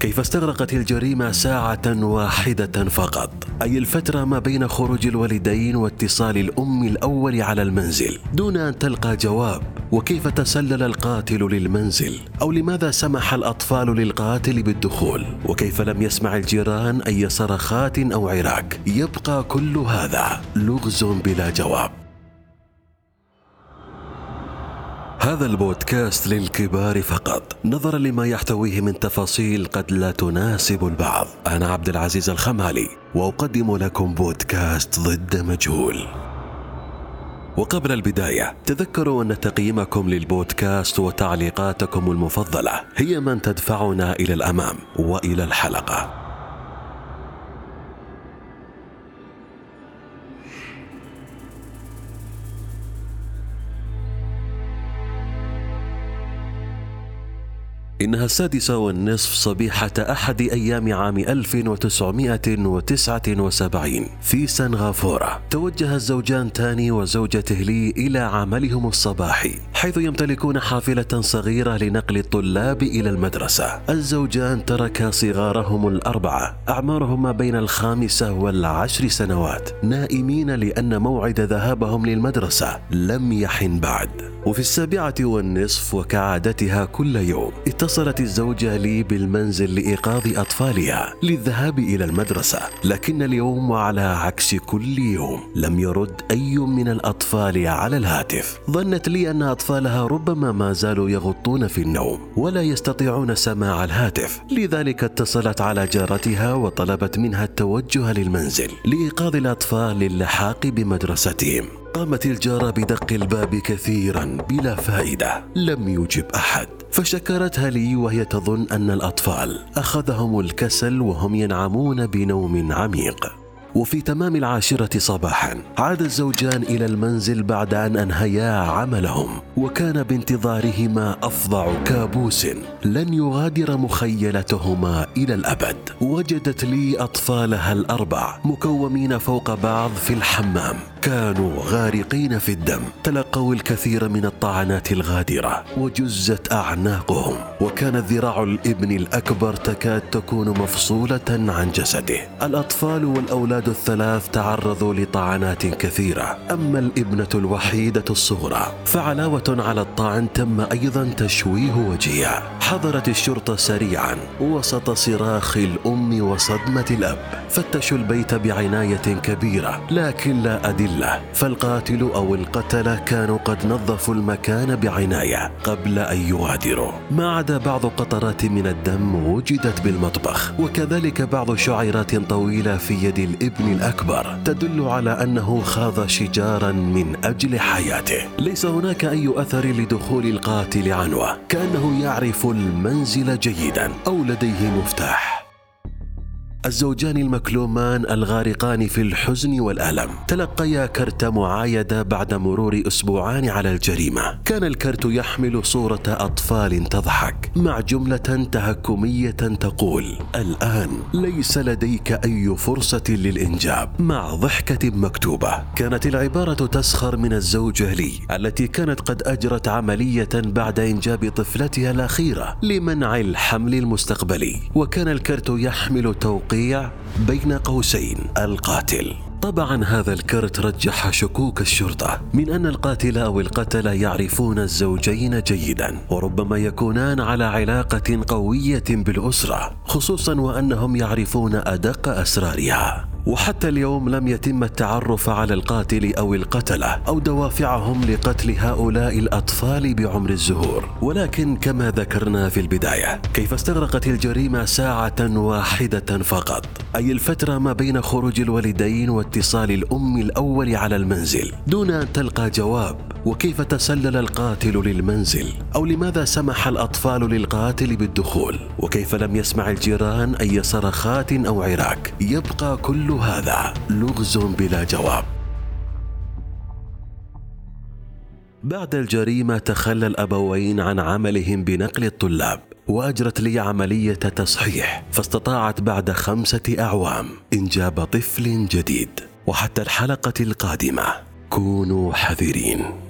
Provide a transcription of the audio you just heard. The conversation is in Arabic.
كيف استغرقت الجريمة ساعة واحدة فقط؟ أي الفترة ما بين خروج الوالدين واتصال الأم الأول على المنزل دون أن تلقى جواب؟ وكيف تسلل القاتل للمنزل؟ أو لماذا سمح الأطفال للقاتل بالدخول؟ وكيف لم يسمع الجيران أي صرخات أو عراك؟ يبقى كل هذا لغز بلا جواب. هذا البودكاست للكبار فقط. نظرا لما يحتويه من تفاصيل قد لا تناسب البعض. أنا عبد العزيز الخمالي وأقدم لكم بودكاست ضد مجهول. وقبل البداية تذكروا أن تقييمكم للبودكاست وتعليقاتكم المفضلة هي من تدفعنا إلى الأمام وإلى الحلقة. إنها السادسة والنصف صبيحة أحد أيام عام 1979 في سنغافورة توجه الزوجان تاني وزوجته لي إلى عملهم الصباحي حيث يمتلكون حافلة صغيرة لنقل الطلاب إلى المدرسة. الزوجان تركا صغارهم الأربعة أعمارهم ما بين الخامسة والعشر سنوات نائمين لأن موعد ذهابهم للمدرسة لم يحن بعد. وفي السابعة والنصف وكعادتها كل يوم اتصلت الزوجة لي بالمنزل لإيقاظ أطفالها للذهاب إلى المدرسة. لكن اليوم وعلى عكس كل يوم لم يرد أي من الأطفال على الهاتف. ظنت لي أن أطفالها ربما ما زالوا يغطون في النوم ولا يستطيعون سماع الهاتف. لذلك اتصلت على جارتها وطلبت منها التوجه للمنزل لإيقاظ الأطفال للحاق بمدرستهم. قامت الجارة بدق الباب كثيرا بلا فائدة لم يجب أحد. فشكرتها لي وهي تظن أن الأطفال أخذهم الكسل وهم ينعمون بنوم عميق. وفي تمام العاشرة صباحا عاد الزوجان إلى المنزل بعد أن أنهيا عملهم وكان بانتظارهما أفظع كابوس لن يغادر مخيلتهما إلى الأبد. وجدت لي أطفالها الأربع مكومين فوق بعض في الحمام. كانوا غارقين في الدم تلقوا الكثير من الطعنات الغادرة وجزت أعناقهم وكان ذراع الإبن الأكبر تكاد تكون مفصولة عن جسده. الأطفال والأولاد الثلاث تعرضوا لطعنات كثيرة أما الإبنة الوحيدة الصغرى فعلاوة على الطعن تم أيضا تشويه وجهها حضرت الشرطة سريعا وسط صراخ الأم وصدمة الأب فتشوا البيت بعناية كبيرة لكن لا أدلة فالقاتل أو القتلة كانوا قد نظفوا المكان بعناية قبل أن يغادروا. ما عدا بعض قطرات من الدم وجدت بالمطبخ وكذلك بعض شعيرات طويلة في يد الابن الأكبر تدل على أنه خاض شجارا من أجل حياته. ليس هناك أي أثر لدخول القاتل عنوة كأنه يعرف المنزل جيدا أو لديه مفتاح. الزوجان المكلومان الغارقان في الحزن والألم. تلقيا كرت معايدة بعد مرور أسبوعان على الجريمة. كان الكرت يحمل صورة أطفال تضحك. مع جملة تهكمية تقول الآن ليس لديك أي فرصة للإنجاب. مع ضحكة مكتوبة كانت العبارة تسخر من الزوجة لي التي كانت قد أجرت عملية بعد إنجاب طفلتها الأخيرة لمنع الحمل المستقبلي. وكان الكرت يحمل توقيع التوقيع بين قوسين القاتل. طبعا هذا الكرت رجح شكوك الشرطة من أن القاتل أو القتلة يعرفون الزوجين جيدا وربما يكونان على علاقة قوية بالأسرة خصوصا وأنهم يعرفون أدق أسرارها. وحتى اليوم لم يتم التعرف على القاتل أو القتلة أو دوافعهم لقتل هؤلاء الأطفال بعمر الزهور. ولكن كما ذكرنا في البداية كيف استغرقت الجريمة ساعة واحدة فقط؟ أي الفترة ما بين خروج الوالدين واتصال الأم الأول على المنزل دون أن تلقى جواب؟ وكيف تسلل القاتل للمنزل؟ أو لماذا سمح الأطفال للقاتل بالدخول؟ وكيف لم يسمع الجيران أي صرخات أو عراك؟ يبقى كل هذا لغز بلا جواب. بعد الجريمة تخلى الأبوين عن عملهم بنقل الطلاب وأجرت لي عملية تصحيح فاستطاعت بعد خمسة أعوام إنجاب طفل جديد وحتى الحلقة القادمة. كونوا حذرين.